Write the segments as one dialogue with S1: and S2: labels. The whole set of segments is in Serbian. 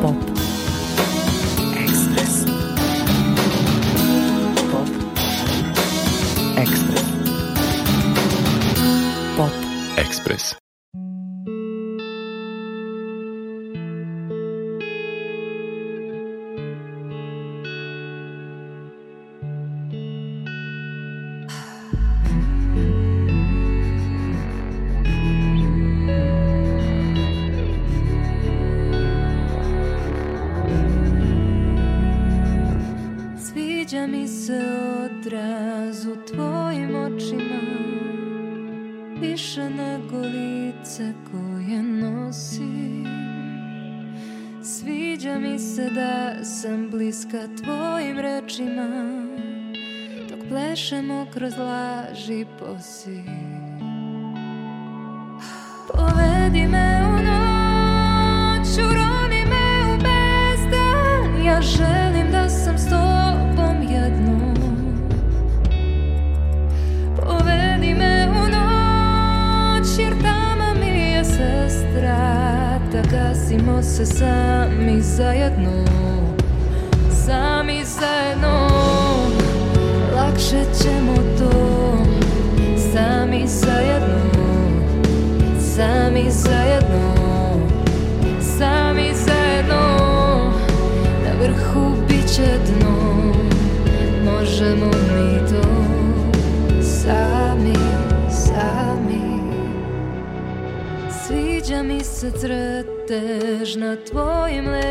S1: kroz você.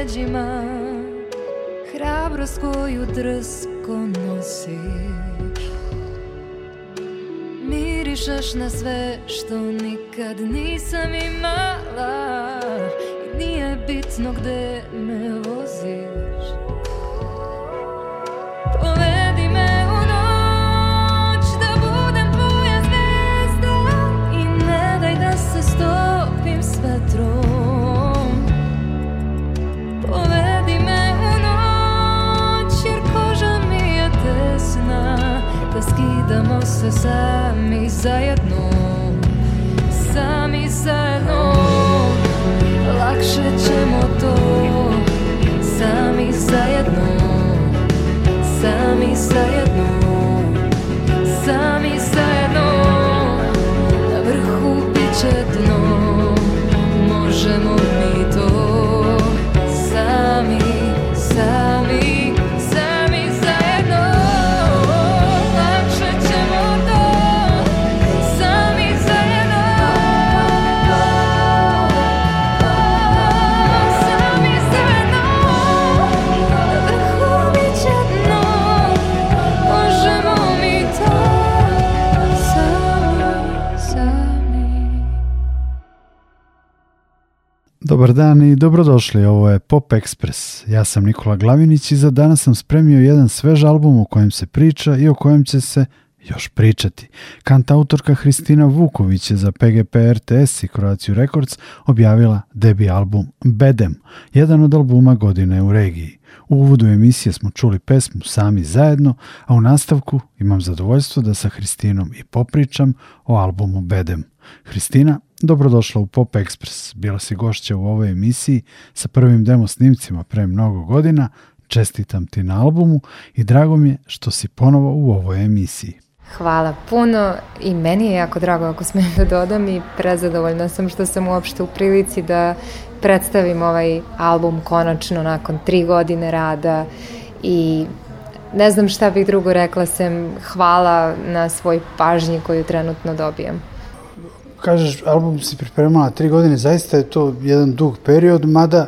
S1: Leđima Hrabrost koju drsko nosiš mirišaš na sve što nikad nisam imala I nije bitno gde me voziš se sami zajedno Sami zajedno. Lakše ćemo to Sami zajedno Sami zajedno
S2: Dobar dan i dobrodošli, ovo je Pop Express. Ja sam Nikola Glavinić i za danas sam spremio jedan svež album o kojem se priča i o kojem će se još pričati. Kantautorka Hristina Vuković je za PGP RTS i Croatia Records objavila debi album Bedem, jedan od albuma godine u regiji. U uvodu emisije smo čuli pesmu Sami zajedno, a u nastavku imam zadovoljstvo da sa Hristinom i popričam o albumu Bedem. Hristina, dobrodošla u Pop Express. Bila si gošća u ovoj emisiji sa prvim demo snimcima pre mnogo godina. Čestitam ti na albumu i drago mi je što si ponovo u ovoj emisiji.
S3: Hvala puno i meni je jako drago ako smijem da dodam i prezadovoljna sam što sam uopšte u prilici da predstavim ovaj album konačno nakon tri godine rada i ne znam šta bih drugo rekla sem hvala na svoj pažnji koju trenutno dobijam
S2: kažeš, album si pripremala tri godine, zaista je to jedan dug period, mada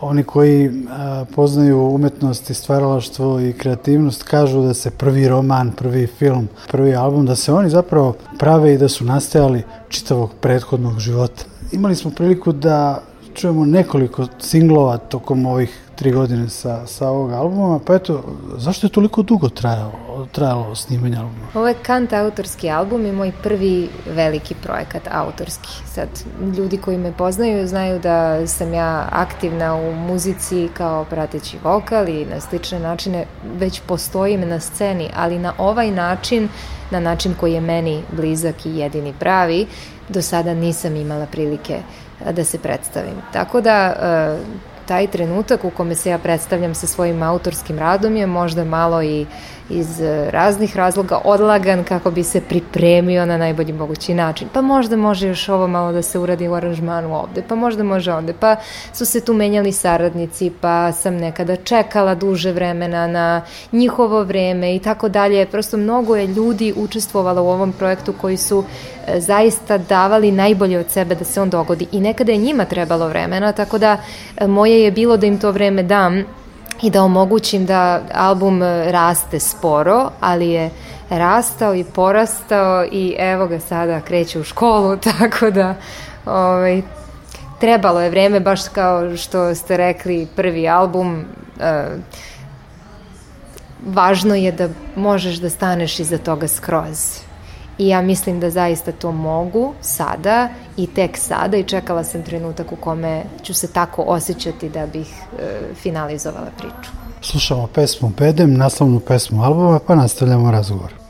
S2: oni koji a, poznaju umetnost i stvaralaštvo i kreativnost kažu da se prvi roman, prvi film, prvi album, da se oni zapravo prave i da su nastajali čitavog prethodnog života. Imali smo priliku da čujemo nekoliko singlova tokom ovih tri godine sa, sa ovog albuma, pa eto, zašto je toliko dugo trajalo, trajalo snimanje albuma?
S3: Ovo je Kant autorski album i moj prvi veliki projekat autorski. Sad, ljudi koji me poznaju znaju da sam ja aktivna u muzici kao prateći vokal i na slične načine već postojim na sceni, ali na ovaj način, na način koji je meni blizak i jedini pravi, do sada nisam imala prilike da se predstavim. Tako da taj trenutak u kome se ja predstavljam sa svojim autorskim radom je možda malo i iz e, raznih razloga odlagan kako bi se pripremio na najbolji mogući način. Pa možda može još ovo malo da se uradi u aranžmanu ovde, pa možda može ovde, pa su se tu menjali saradnici, pa sam nekada čekala duže vremena na njihovo vreme i tako dalje. Prosto mnogo je ljudi učestvovalo u ovom projektu koji su e, zaista davali najbolje od sebe da se on dogodi i nekada je njima trebalo vremena, tako da e, moje je bilo da im to vreme dam i da omogućim da album raste sporo, ali je rastao i porastao i evo ga sada kreće u školu, tako da ovaj, trebalo je vreme, baš kao što ste rekli, prvi album, uh, važno je da možeš da staneš iza toga skroz. I ja mislim da zaista to mogu sada i tek sada i čekala sam trenutak u kome ću se tako osjećati da bih e, finalizovala priču.
S1: Slušamo pesmu Bedem, naslovnu pesmu albuma, pa nastavljamo razgovor.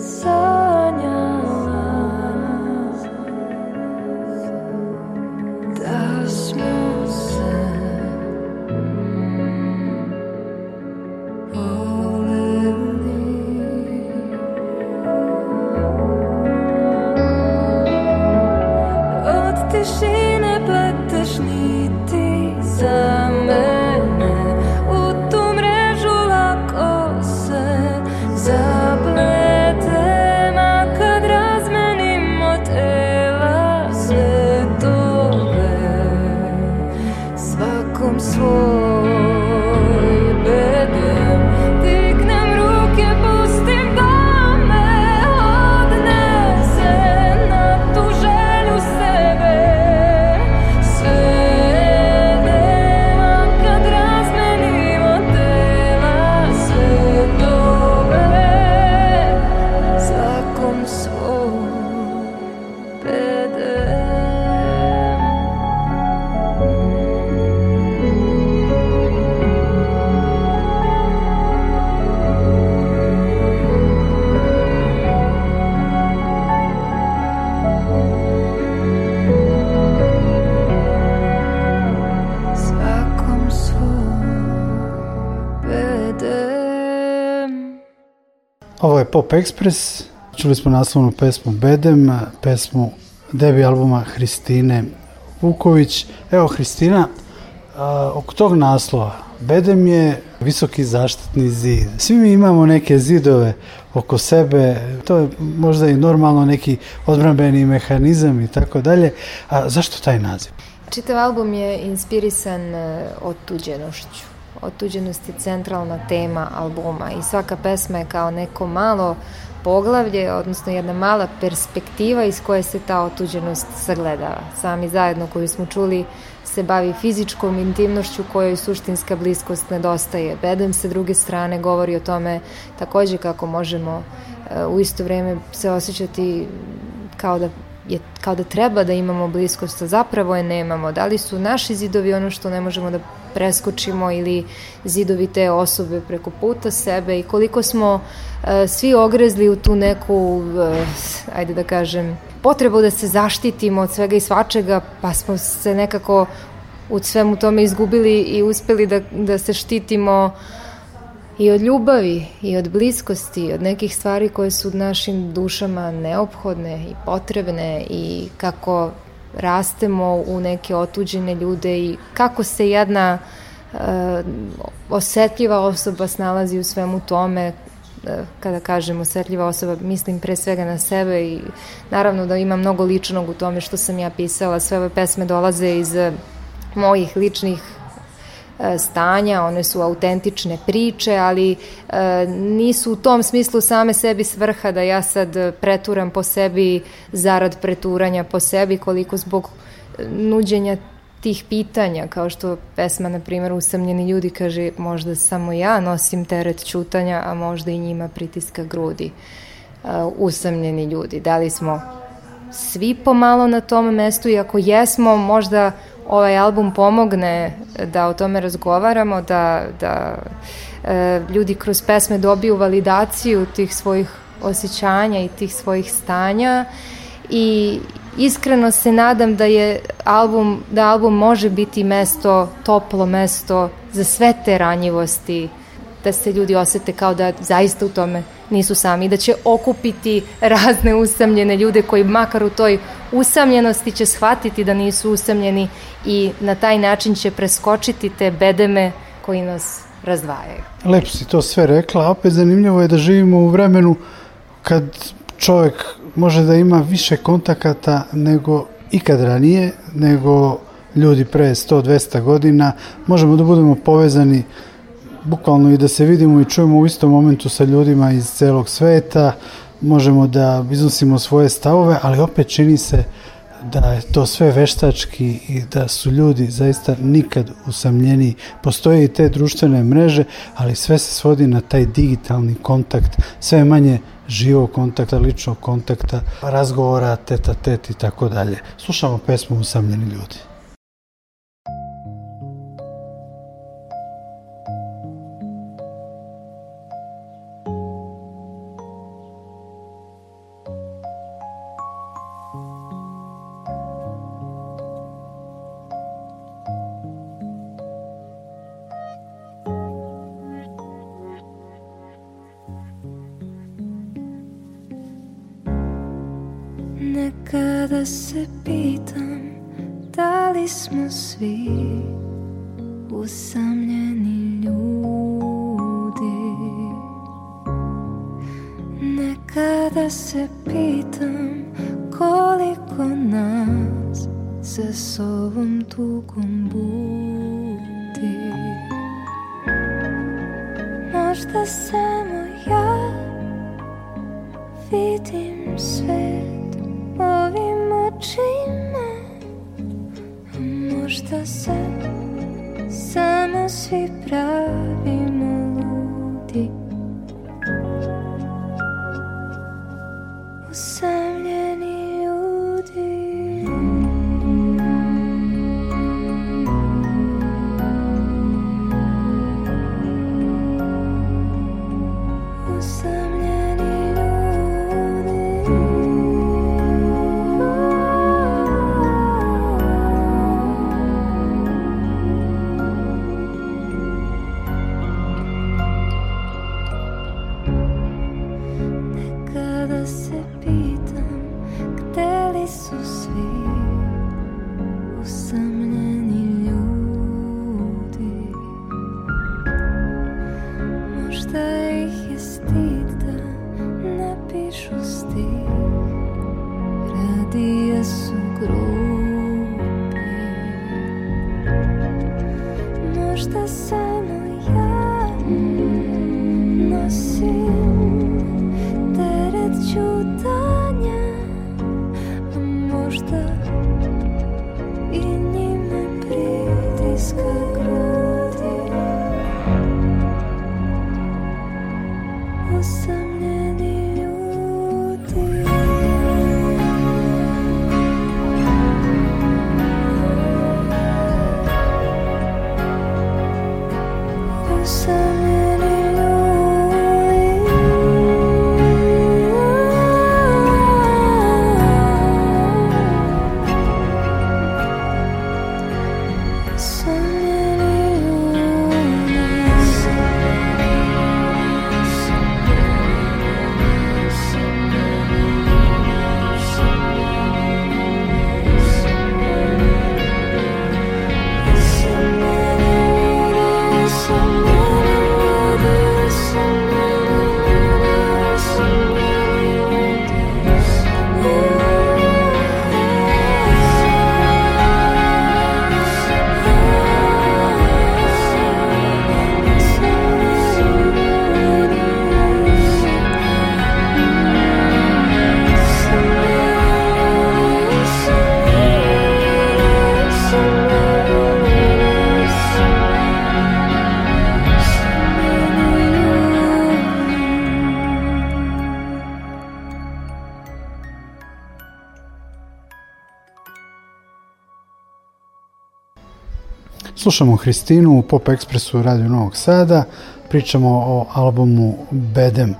S4: Za
S2: Pop Express. Čuli smo naslovnu pesmu Bedem, pesmu debi albuma Hristine Vuković. Evo Hristina, oko tog naslova. Bedem je visoki zaštitni zid. Svi mi imamo neke zidove oko sebe, to je možda i normalno neki odbrambeni mehanizam i tako dalje. A zašto taj naziv?
S3: Čitav album je inspirisan e, otuđenošću. Otuđenost je centralna tema albuma i svaka pesma je kao neko malo poglavlje, odnosno jedna mala perspektiva iz koje se ta otuđenost sagledava. Sami zajedno koju smo čuli se bavi fizičkom intimnošću kojoj suštinska bliskost nedostaje. Bedem sa druge strane govori o tome takođe kako možemo e, u isto vreme se osjećati kao da je kao da treba da imamo bliskost, a zapravo je nemamo. Da li su naši zidovi ono što ne možemo da preskočimo ili zidovi te osobe preko puta sebe i koliko smo uh, svi ogrezli u tu neku, uh, ajde da kažem, potrebu da se zaštitimo od svega i svačega, pa smo se nekako u svemu tome izgubili i uspeli da, da se štitimo i od ljubavi i od bliskosti i od nekih stvari koje su našim dušama neophodne i potrebne i kako rastemo u neke otuđene ljude i kako se jedna uh, osetljiva osoba snalazi u svemu tome kada kažem osetljiva osoba, mislim pre svega na sebe i naravno da ima mnogo ličnog u tome što sam ja pisala. Sve ove pesme dolaze iz mojih ličnih e, stanja, one su autentične priče, ali e, nisu u tom smislu same sebi svrha da ja sad preturam po sebi zarad preturanja po sebi, koliko zbog nuđenja tih pitanja, kao što pesma, na primjer, Usamljeni ljudi kaže možda samo ja nosim teret čutanja, a možda i njima pritiska grudi. Uh, usamljeni ljudi. Da li smo svi pomalo na tom mestu i ako jesmo, možda ovaj album pomogne da o tome razgovaramo, da, da e, ljudi kroz pesme dobiju validaciju tih svojih osjećanja i tih svojih stanja. I iskreno se nadam da je album, da album može biti mesto, toplo mesto za sve te ranjivosti, da se ljudi osete kao da zaista u tome nisu sami, da će okupiti razne usamljene ljude koji makar u toj usamljenosti će shvatiti da nisu usamljeni i na taj način će preskočiti te bedeme koji nas razdvajaju.
S2: Lepo si to sve rekla, opet zanimljivo je da živimo u vremenu kad čovjek može da ima više kontakata nego ikad ranije, nego ljudi pre 100-200 godina. Možemo da budemo povezani bukvalno i da se vidimo i čujemo u istom momentu sa ljudima iz celog sveta, možemo da iznosimo svoje stavove, ali opet čini se da je to sve veštački i da su ljudi zaista nikad usamljeni. Postoje i te društvene mreže, ali sve se svodi na taj digitalni kontakt, sve manje živog kontakta, ličnog kontakta, razgovora, teta tet i tako dalje. Slušamo pesmu Usamljeni ljudi.
S1: Nekada se pitam da li smo svi usamljeni ljudi. Nekada se pitam koliko nas sa sobom tugom budi. Možda samo ja vidim svet A možda se samo svi pravimo чужда
S2: Slušamo Hristinu u Pop Expressu Radio Novog Sada, pričamo o albumu Bedem.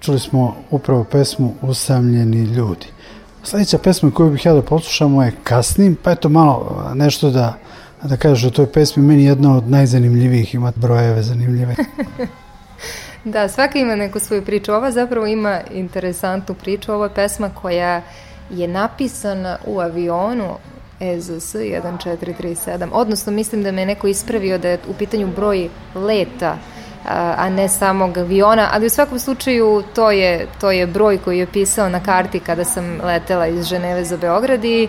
S2: Čuli smo upravo pesmu Usamljeni ljudi. Sljedeća pesma koju bih ja da poslušamo je Kasnim, pa eto malo nešto da, da kažeš o toj pesmi, meni jedna od najzanimljivijih, ima brojeve zanimljive.
S3: da, svaka ima neku svoju priču. Ova zapravo ima interesantnu priču. Je pesma koja je napisana u avionu EZS 1437, odnosno mislim da me neko ispravio da je u pitanju broj leta a ne samog aviona, ali u svakom slučaju to je, to je broj koji je pisao na karti kada sam letela iz Ženeve za Beograd i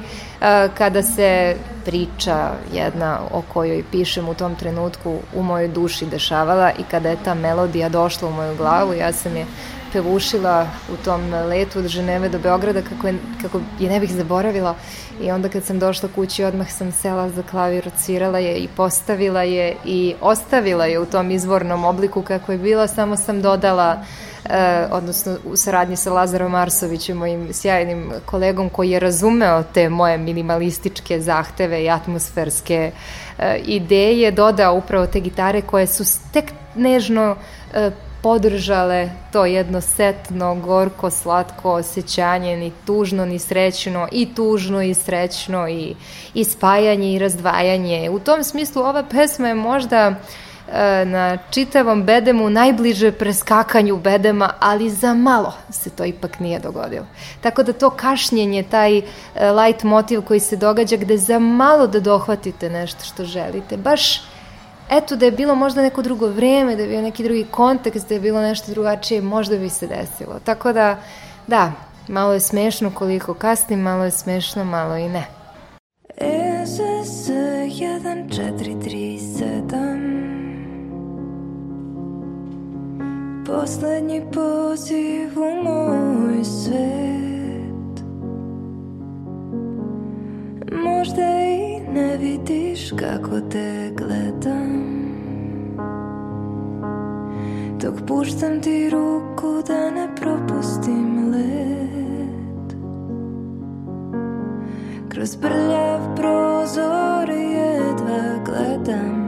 S3: kada se priča jedna o kojoj pišem u tom trenutku u mojoj duši dešavala i kada je ta melodija došla u moju glavu, ja sam je pevušila u tom letu od Ženeve do Beograda kako je, kako je ne bih zaboravila i onda kad sam došla kući odmah sam sela za klavir, odsvirala je i postavila je i ostavila je u tom izvornom obliku kako je bila, samo sam dodala eh, odnosno u saradnji sa Lazarom Arsovićem, mojim sjajnim kolegom koji je razumeo te moje minimalističke zahteve i atmosferske eh, ideje, dodao upravo te gitare koje su tek nežno eh, podržale to jedno setno, gorko, slatko osjećanje, ni tužno, ni srećno, i tužno, i srećno, i, i spajanje, i razdvajanje. U tom smislu ova pesma je možda e, na čitavom bedemu najbliže preskakanju bedema, ali za malo se to ipak nije dogodilo. Tako da to kašnjenje, taj e, light motiv koji se događa gde za malo da dohvatite nešto što želite, baš eto da je bilo možda neko drugo vreme, da je bio neki drugi kontekst, da je bilo nešto drugačije, možda bi se desilo. Tako da, da, malo je smešno koliko kasnim, malo je smešno, malo i ne.
S1: ESS 1437 Poslednji poziv u moj svet Možda ne vidiš kako te gledam. Dok puštam ti ruku da ne propustim let Kroz prljav prozor jedva gledam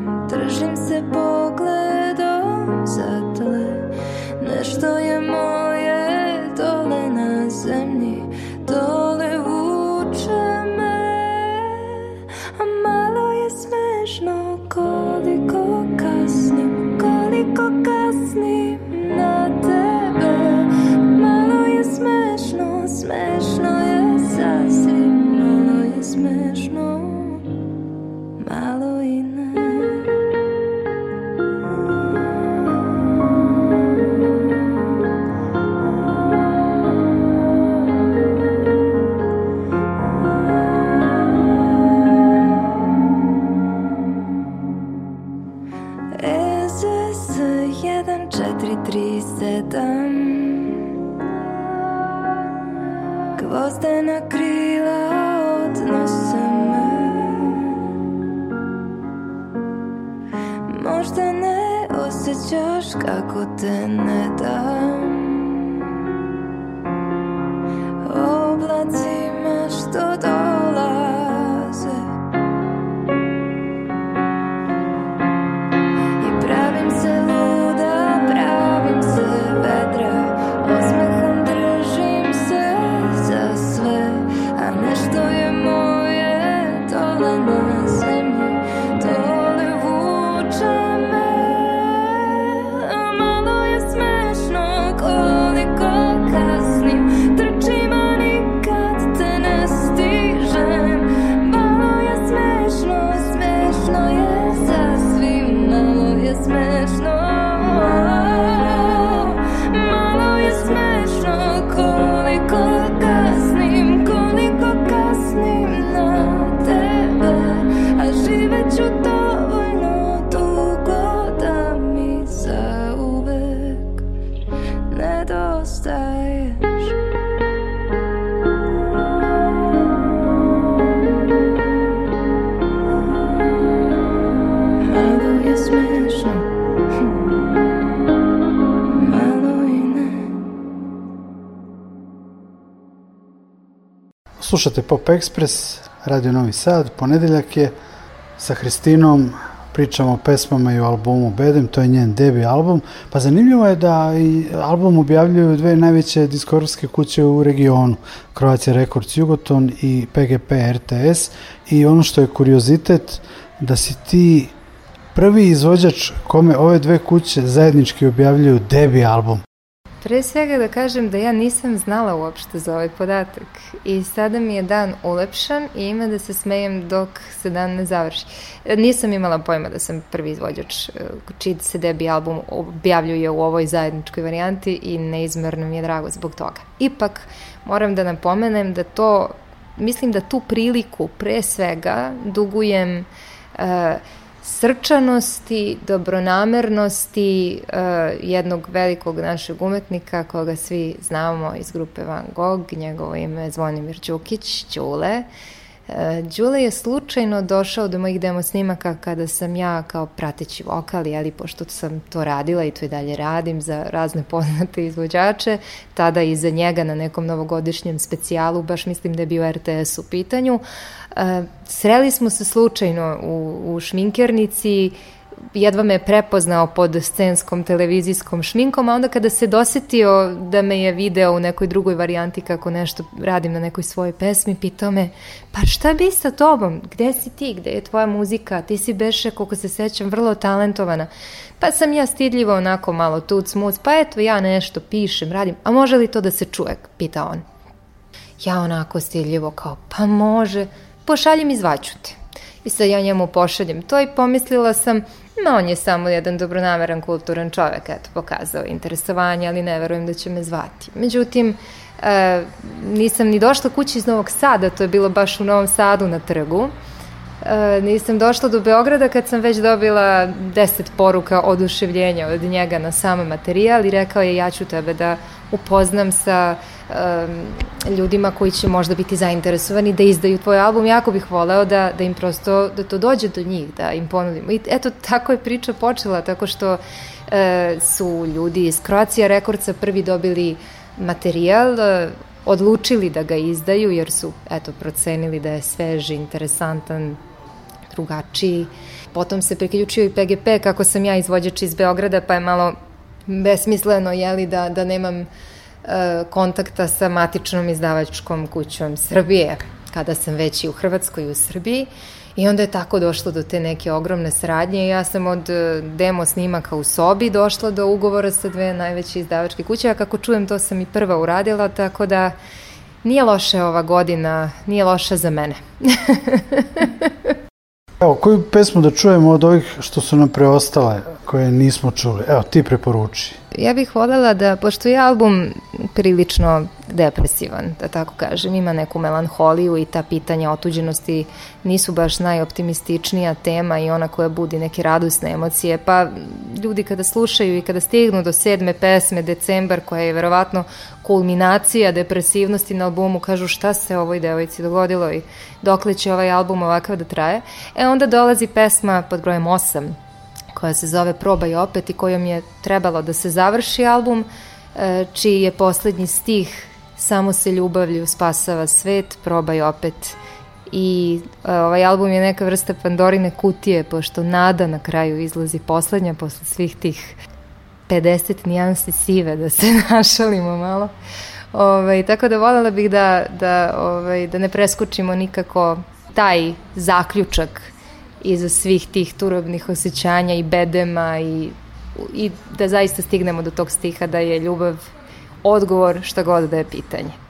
S1: kako
S2: Slušate Pop Express, Radio Novi Sad, ponedeljak je sa Hristinom, pričamo o pesmama i o albumu Bedem, to je njen debi album, pa zanimljivo je da i album objavljuju dve najveće diskografske kuće u regionu, Croatia Records Jugoton i PGP RTS i ono što je kuriozitet da si ti prvi izvođač kome ove dve kuće zajednički objavljuju debi album.
S3: Pre svega da kažem da ja nisam znala uopšte za ovaj podatak i sada mi je dan ulepšan i ima da se smejem dok se dan ne završi. Nisam imala pojma da sam prvi izvođač e, čiji se debi album objavljuje u ovoj zajedničkoj varijanti i neizmerno mi je drago zbog toga. Ipak moram da napomenem da to, mislim da tu priliku pre svega dugujem uh, srčanosti, dobronamernosti uh, jednog velikog našeg umetnika koga svi znamo iz grupe Van Gogh, njegovo ime je Zvonimir Đukić, Đule. Uh, Đule je slučajno došao do mojih demo snimaka kada sam ja kao prateći vokal, ali pošto sam to radila i to i dalje radim za razne poznate izvođače, tada i za njega na nekom novogodišnjem specijalu, baš mislim da je bio RTS u pitanju, uh, sreli smo se slučajno u, u šminkernici, jedva me je prepoznao pod scenskom televizijskom šminkom, a onda kada se dosetio da me je video u nekoj drugoj varijanti kako nešto radim na nekoj svojoj pesmi, pitao me, pa šta bi sa tobom? Gde si ti? Gde je tvoja muzika? Ti si beše, koliko se sećam, vrlo talentovana. Pa sam ja stidljivo onako malo tuc muc, pa eto ja nešto pišem, radim, a može li to da se čuje? Pita on. Ja onako stidljivo kao, pa može, pošaljem i zvaću te. I sad ja njemu pošaljem to i pomislila sam, ma on je samo jedan dobronameran, kulturan čovek, eto, pokazao interesovanje, ali ne verujem da će me zvati. Međutim, e, nisam ni došla kući iz Novog Sada, to je bilo baš u Novom Sadu na trgu, E, nisam došla do Beograda kad sam već dobila deset poruka oduševljenja od njega na sam materijal i rekao je ja ću tebe da upoznam sa um, ljudima koji će možda biti zainteresovani da izdaju tvoj album. Jako bih voleo da, da im prosto, da to dođe do njih, da im ponudimo. I eto, tako je priča počela, tako što e, su ljudi iz Croatia Rekordca prvi dobili materijal, e, odlučili da ga izdaju jer su eto procenili da je svež, interesantan, drugačiji. Potom se priključio i PGP kako sam ja izvođač iz Beograda pa je malo besmisleno jeli da, da nemam e, kontakta sa matičnom izdavačkom kućom Srbije kada sam već i u Hrvatskoj i u Srbiji i onda je tako došlo do te neke ogromne saradnje ja sam od e, demo snimaka u sobi došla do ugovora sa dve najveće izdavačke kuće, a kako čujem to sam i prva uradila, tako da nije loše ova godina, nije loša za mene.
S2: Evo, koju pesmu da čujemo od ovih što su nam preostale, koje nismo čuli? Evo, ti preporuči.
S3: Ja bih voljela da, pošto je album prilično depresivan, da tako kažem, ima neku melanholiju i ta pitanja otuđenosti nisu baš najoptimističnija tema i ona koja budi neke radosne emocije, pa ljudi kada slušaju i kada stignu do sedme pesme, decembar, koja je verovatno kulminacija depresivnosti na albumu, kažu šta se ovoj devojci dogodilo i dokle će ovaj album ovakav da traje. E onda dolazi pesma pod brojem 8, koja se zove Probaj opet i kojom je trebalo da se završi album, e, čiji je poslednji stih Samo se ljubavlju spasava svet, probaj opet. I e, ovaj album je neka vrsta Pandorine kutije, pošto nada na kraju izlazi poslednja posle svih tih 50 nijansi sive, da se našalimo malo. Ovaj, tako da voljela bih da, da, ovaj, da ne preskočimo nikako taj zaključak iza svih tih turobnih osjećanja i bedema i, i da zaista stignemo do tog stiha da je ljubav odgovor šta god da je pitanje.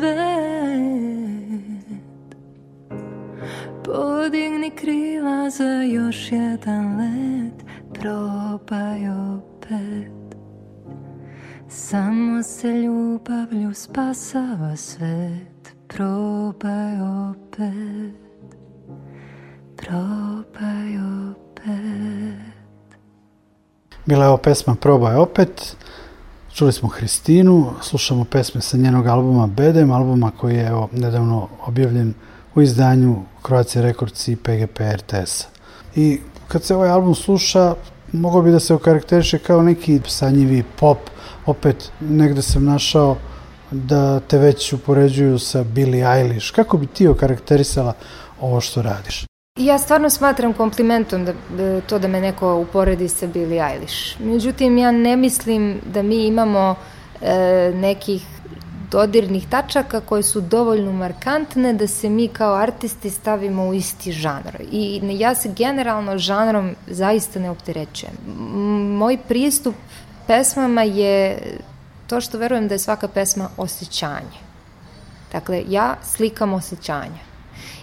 S1: Cvet Podigni krila za još jedan let Probaj opet. Samo se ljubavlju spasava svet Probaj opet. Probaj opet.
S2: Bila je ovo pesma Probaj opet. Čuli smo Hristinu, slušamo pesme sa njenog albuma Bedem, albuma koji je evo, nedavno objavljen u izdanju Croatia Records i PGP RTS. I kad se ovaj album sluša, mogao bi da se okarakteriše kao neki sanjivi pop. Opet, negde sam našao da te već upoređuju sa Billie Eilish. Kako bi ti okarakterisala ovo što radiš?
S3: Ja stvarno smatram komplimentom da, da to da me neko uporedi sa Billie Eilish. Međutim, ja ne mislim da mi imamo e, nekih dodirnih tačaka koje su dovoljno markantne da se mi kao artisti stavimo u isti žanr. I ja se generalno žanrom zaista ne opterećujem. Moj pristup pesmama je to što verujem da je svaka pesma osjećanje. Dakle, ja slikam osjećanja.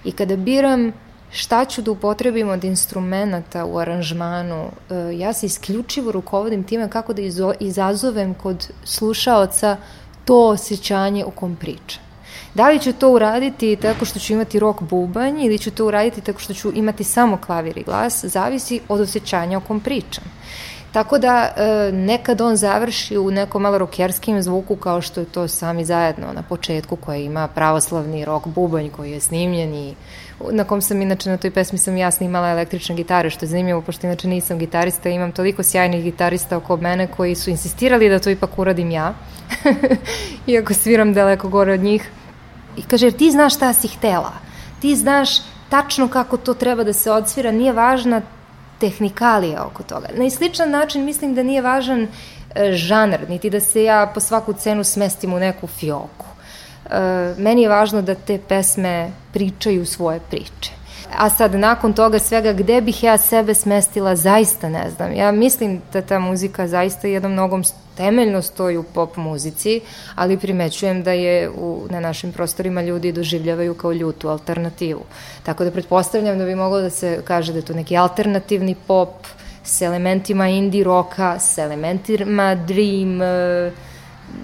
S3: I kada biram šta ću da upotrebim od instrumenta u aranžmanu, e, ja se isključivo rukovodim time kako da izazovem kod slušaoca to osjećanje o kom pričam. Da li ću to uraditi tako što ću imati rock bubanj ili ću to uraditi tako što ću imati samo klavir i glas, zavisi od osjećanja o kom pričam. Tako da e, nekad on završi u nekom malo rokerskim zvuku kao što je to sami zajedno na početku koji ima pravoslavni rock bubanj koji je snimljen i na kom sam inače na toj pesmi sam ja snimala električne gitare, što je zanimljivo, pošto inače nisam gitarista, imam toliko sjajnih gitarista oko mene koji su insistirali da to ipak uradim ja, iako sviram daleko gore od njih. I kaže, jer ti znaš šta si htela, ti znaš tačno kako to treba da se odsvira, nije važna tehnikalija oko toga. Na sličan način mislim da nije važan e, niti da se ja po svaku cenu smestim u neku fioku. E, meni je važno da te pesme pričaju svoje priče. A sad, nakon toga svega, gde bih ja sebe smestila, zaista ne znam. Ja mislim da ta muzika zaista jednom nogom temeljno stoji u pop muzici, ali primećujem da je u, na našim prostorima ljudi doživljavaju kao ljutu alternativu. Tako da pretpostavljam da bi moglo da se kaže da je to neki alternativni pop s elementima indie roka, s elementima dream, uh,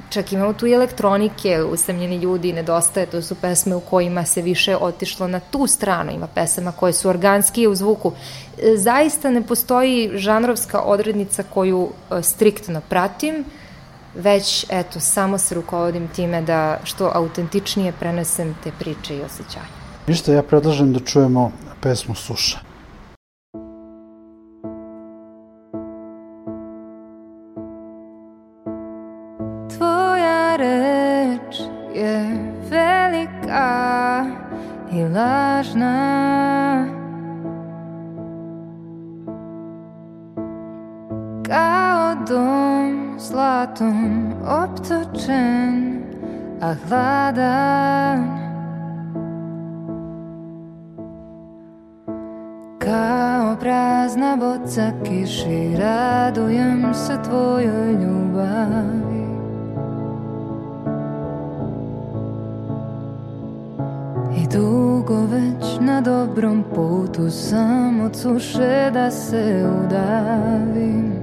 S3: čak imamo tu i elektronike, usamljeni ljudi nedostaje, to su pesme u kojima se više otišlo na tu stranu, ima pesama koje su organskije u zvuku. E, zaista ne postoji žanrovska odrednica koju e, striktno pratim, već eto, samo se rukovodim time da što autentičnije prenesem te priče i osjećanja.
S2: Ništa, ja predlažem da čujemo pesmu Suša.
S1: I lažna. Kao dom zlatom optočen, a hladan. Kao prazna boca kiši, radujem se tvojoj ljubavi na dobrom putu sam od suše da se udavim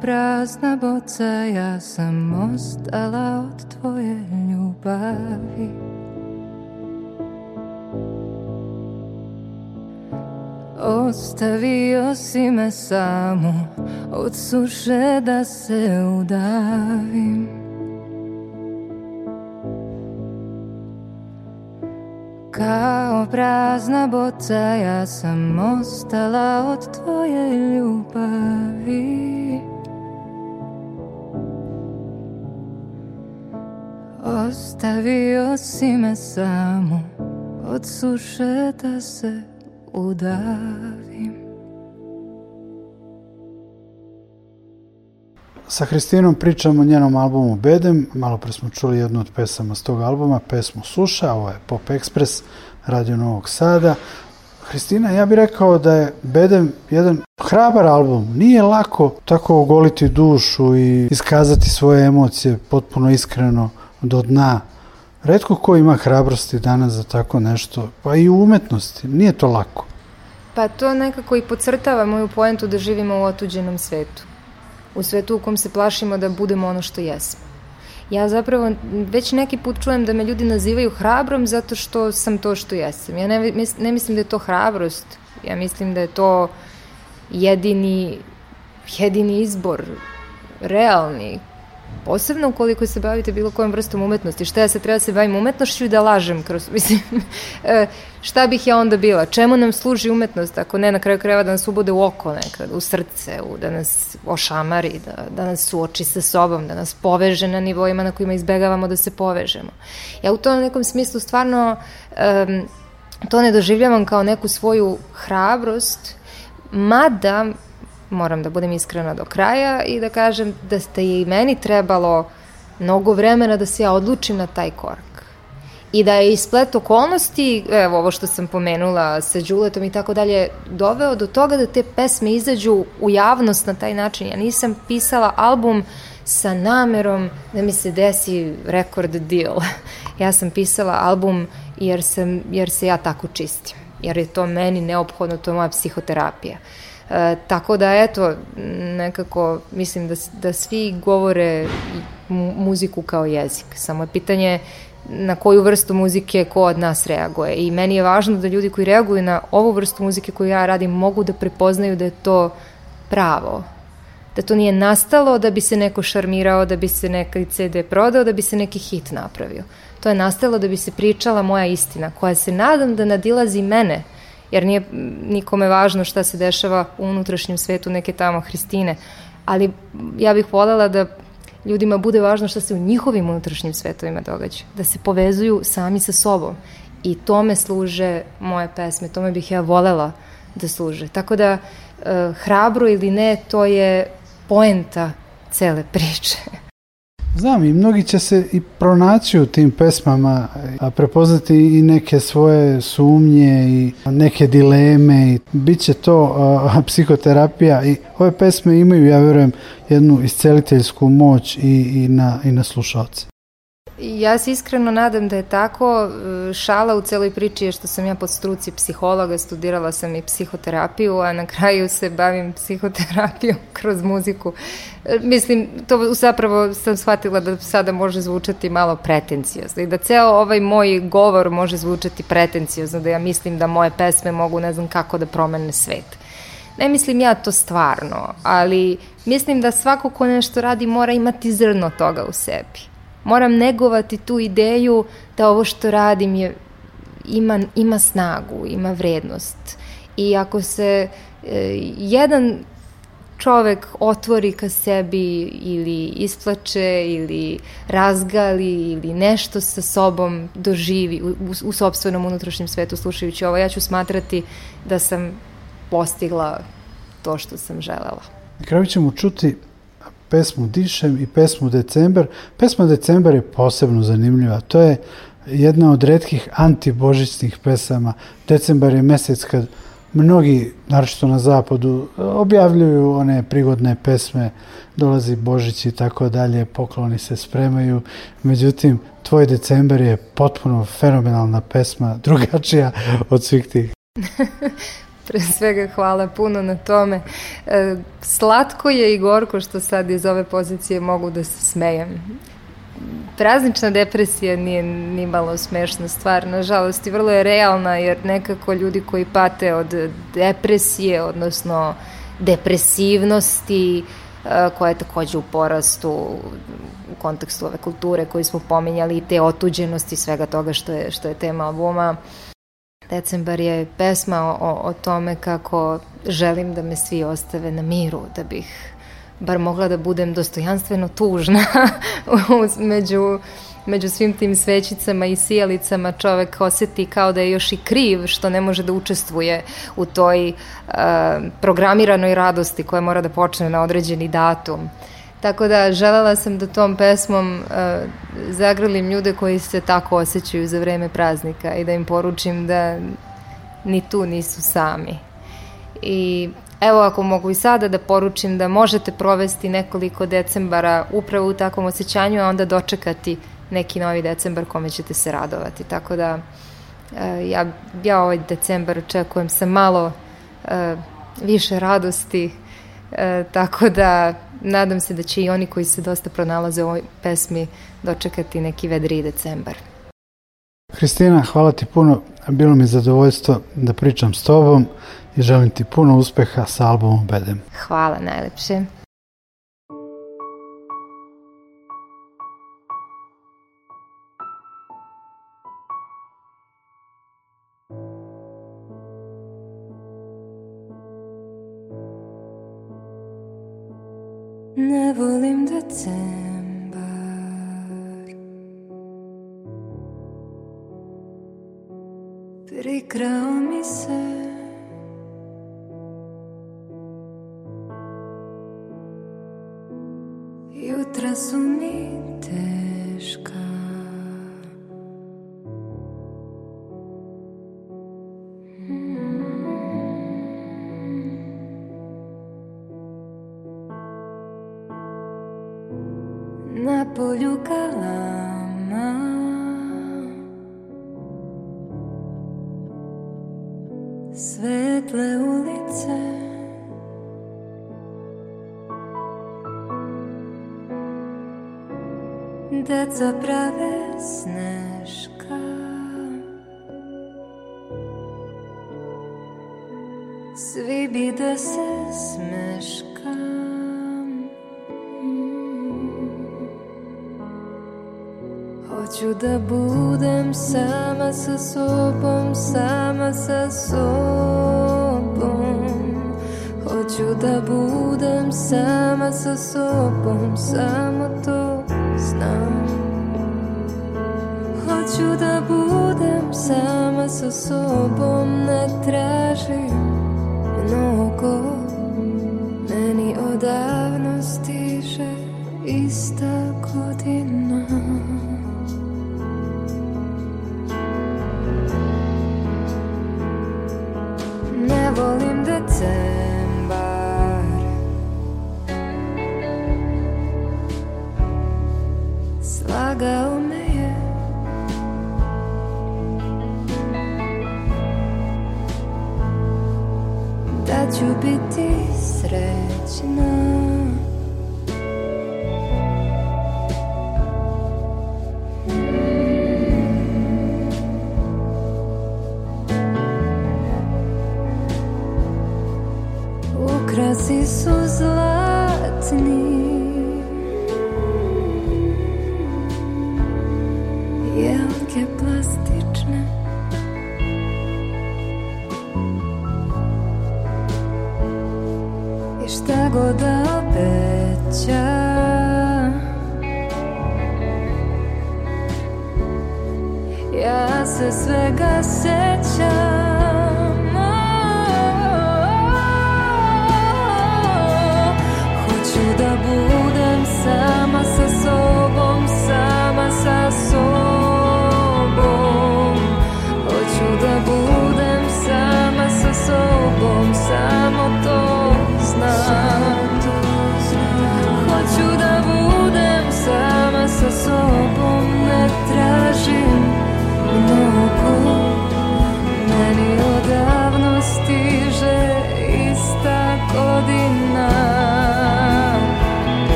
S1: prazna boca Ja sam ostala od tvoje ljubavi. Ostavio si me samu Od suše da se udavim Kao prazna boca ja sam ostala od tvoje ljubavi. Ostavio si me samo od suše da se udavim
S2: Sa Hristinom pričamo o njenom albumu Bedem, malo pre smo čuli jednu od pesama s tog albuma, pesmu Suša, ovo je Pop Express, Radio Novog Sada. Hristina, ja bih rekao da je Bedem jedan hrabar album. Nije lako tako ogoliti dušu i iskazati svoje emocije potpuno iskreno do dna. Redko ko ima hrabrosti danas za tako nešto, pa i u umetnosti. Nije to lako.
S3: Pa to nekako i podcrtava moju poentu da živimo u otuđenom svetu u svetu u kom se plašimo da budemo ono što jesmo. Ja zapravo već neki put čujem da me ljudi nazivaju hrabrom zato što sam to što jesam. Ja ne, ne mislim da je to hrabrost, ja mislim da je to jedini, jedini izbor, realni, Posebno ukoliko se bavite bilo kojom vrstom umetnosti. Šta ja se treba da se bavim umetnošću i da lažem kroz, mislim, e, šta bih ja onda bila? Čemu nam služi umetnost ako ne na kraju krajeva da nas ubode u oko nekad, u srce, u, da nas ošamari, da, da nas suoči sa sobom, da nas poveže na nivoima na kojima izbegavamo da se povežemo. Ja u tom nekom smislu stvarno um, to ne doživljavam kao neku svoju hrabrost, mada moram da budem iskrena do kraja i da kažem da ste i meni trebalo mnogo vremena da se ja odlučim na taj korak. I da je isplet okolnosti, evo ovo što sam pomenula sa Đuletom i tako dalje, doveo do toga da te pesme izađu u javnost na taj način. Ja nisam pisala album sa namerom da mi se desi record deal. Ja sam pisala album jer, sam, jer se ja tako čistim. Jer je to meni neophodno, to je moja psihoterapija. Uh, E, tako da eto, nekako mislim da, da svi govore muziku kao jezik. Samo je pitanje na koju vrstu muzike ko od nas reaguje. I meni je važno da ljudi koji reaguju na ovu vrstu muzike koju ja radim mogu da prepoznaju da je to pravo. Da to nije nastalo da bi se neko šarmirao, da bi se neki CD prodao, da bi se neki hit napravio. To je nastalo da bi se pričala moja istina, koja se nadam da nadilazi mene, jer nije nikome važno šta se dešava u unutrašnjem svetu neke tamo Hristine, ali ja bih voljela da ljudima bude važno šta se u njihovim unutrašnjim svetovima događa, da se povezuju sami sa sobom i tome služe moje pesme, tome bih ja volela da služe. Tako da, eh, hrabro ili ne, to je poenta cele priče.
S2: Znam i mnogi će se i pronaći u tim pesmama, a prepoznati i neke svoje sumnje i neke dileme i bit će to a, psihoterapija i ove pesme imaju, ja verujem, jednu isceliteljsku moć i, i, na, i na slušalce.
S3: Ja se iskreno nadam da je tako. Šala u celoj priči je što sam ja pod struci psihologa, studirala sam i psihoterapiju, a na kraju se bavim psihoterapijom kroz muziku. Mislim, to zapravo sam shvatila da sada može zvučati malo pretencijozno i da ceo ovaj moj govor može zvučati pretencijozno, da ja mislim da moje pesme mogu ne znam kako da promene svet. Ne mislim ja to stvarno, ali mislim da svako ko nešto radi mora imati zrno toga u sebi moram negovati tu ideju da ovo što radim je, ima, ima snagu, ima vrednost. I ako se e, jedan čovek otvori ka sebi ili isplače ili razgali ili nešto sa sobom doživi u, u, u sobstvenom unutrašnjem svetu slušajući ovo, ja ću smatrati da sam postigla to što sam želela.
S2: Na kraju ćemo čuti pesmu Dišem i pesmu Decembar. Pesma Decembar je posebno zanimljiva. To je jedna od redkih antibožićnih pesama. Decembar je mesec kad mnogi, naročito na zapadu, objavljuju one prigodne pesme, dolazi Božić i tako dalje, pokloni se spremaju. Međutim, Tvoj decembar je potpuno fenomenalna pesma, drugačija od svih tih.
S3: pre svega hvala puno na tome. E, slatko je i gorko što sad iz ove pozicije mogu da se smejem. Praznična depresija nije ni malo smešna stvar, nažalost i vrlo je realna jer nekako ljudi koji pate od depresije, odnosno depresivnosti, e, koja je takođe u porastu kontekstu ove kulture koju smo pominjali i te otuđenosti svega toga što je, što je tema albuma. Decembar je pesma o, o tome kako želim da me svi ostave na miru, da bih bar mogla da budem dostojanstveno tužna među, među svim tim svećicama i sijalicama čovek oseti kao da je još i kriv što ne može da učestvuje u toj uh, programiranoj radosti koja mora da počne na određeni datum. Tako da želela sam da tom pesmom uh, zagrlim ljude koji se tako osjećaju za vreme praznika i da im poručim da ni tu nisu sami. I Evo ako mogu i sada da poručim da možete provesti nekoliko decembara upravo u takvom osjećanju, a onda dočekati neki novi decembar kome ćete se radovati. Tako da e, ja, ja ovaj decembar očekujem sa malo e, više radosti, e, tako da nadam se da će i oni koji se dosta pronalaze u ovoj pesmi dočekati neki vedri decembar.
S2: Hristina, hvala ti puno. Bilo mi zadovoljstvo da pričam s tobom i želim ti puno uspeha sa albumom Bedem.
S3: Hvala najlepše.
S1: Ne volim decembar. Prikrao mi se. Jutra su mi teška deca prave sneška Svi bi da se smeška Hoću da budem sama sa sobom, sama sa sobom. Hoću da budem sama sa sobom, samo to Hoću da budem sama sa sobom Ne tražim mnogo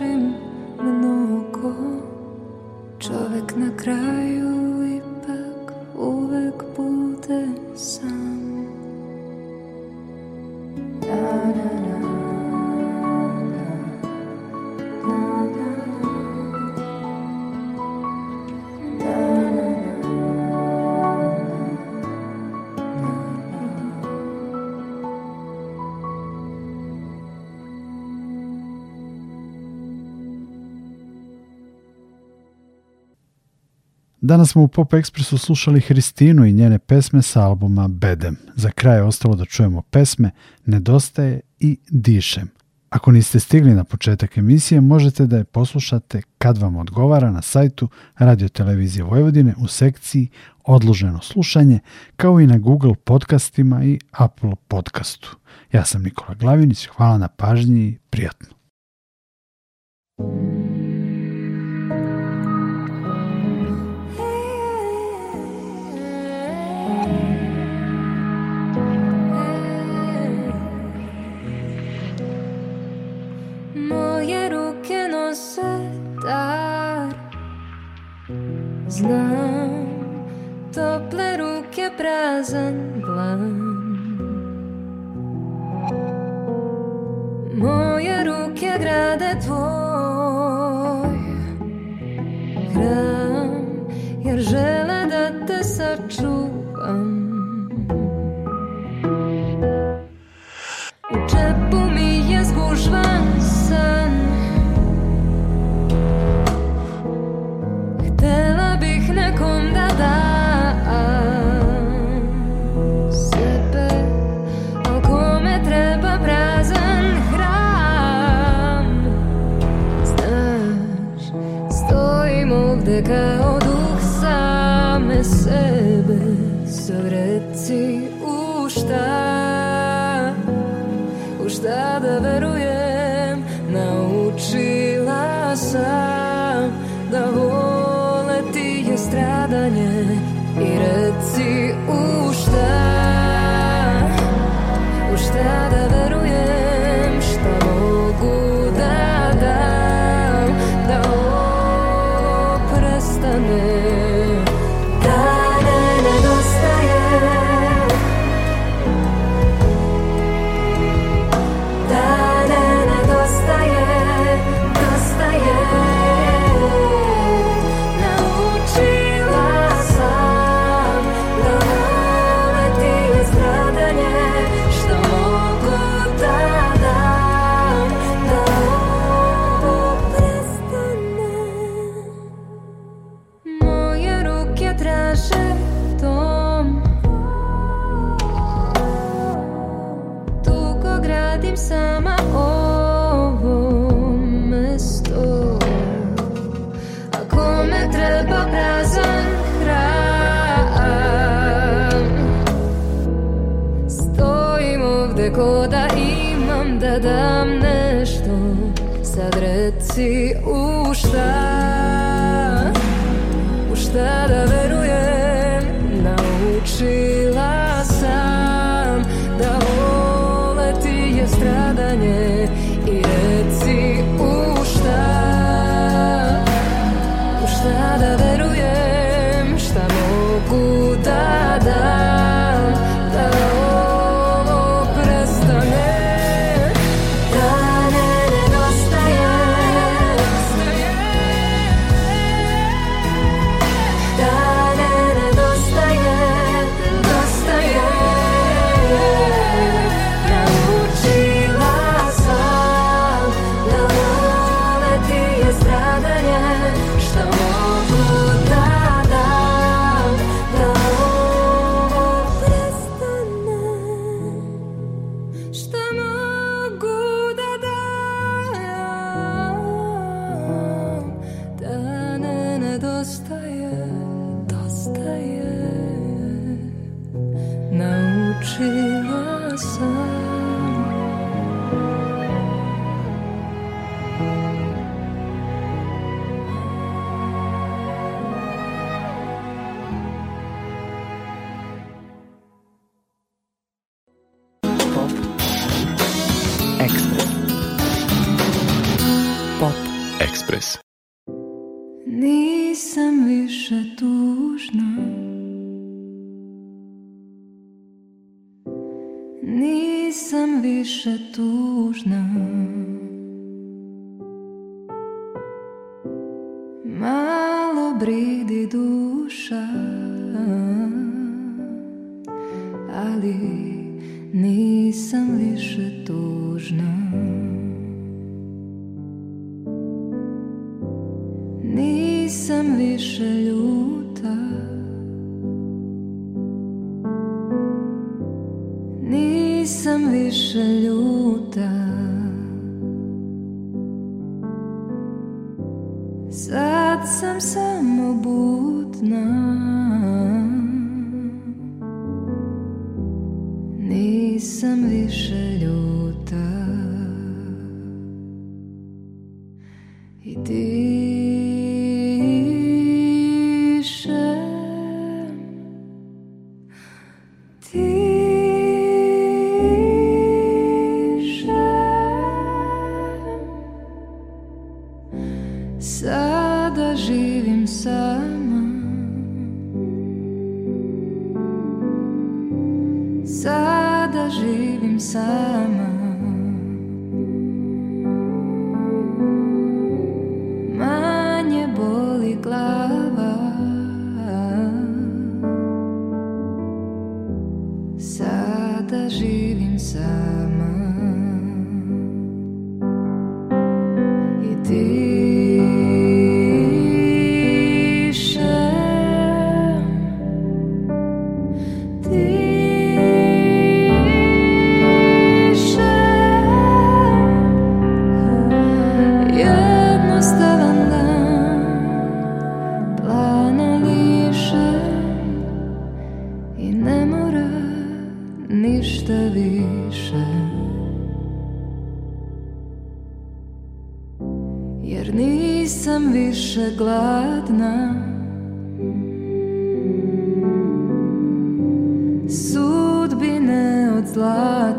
S1: Hashem
S2: Danas smo u Pop Ekspresu slušali Hristinu i njene pesme sa albuma Bedem. Za kraj je ostalo da čujemo pesme Nedostaje i Dišem. Ako niste stigli na početak emisije, možete da je poslušate kad vam odgovara na sajtu Radio Televizije Vojvodine u sekciji Odloženo slušanje, kao i na Google podcastima i Apple podcastu. Ja sam Nikola Glavinić, hvala na pažnji i prijatno.
S1: Znam, tople ruke prazan dlan Kao duh same sebe Savreci u šta U šta da verujem нужно. Malobrid duša, ali nisam više tužna. Nisam više ljuta. nisam više ljuta. Sad sam samo budna. Nisam više ljuta ona Sudbine od zla.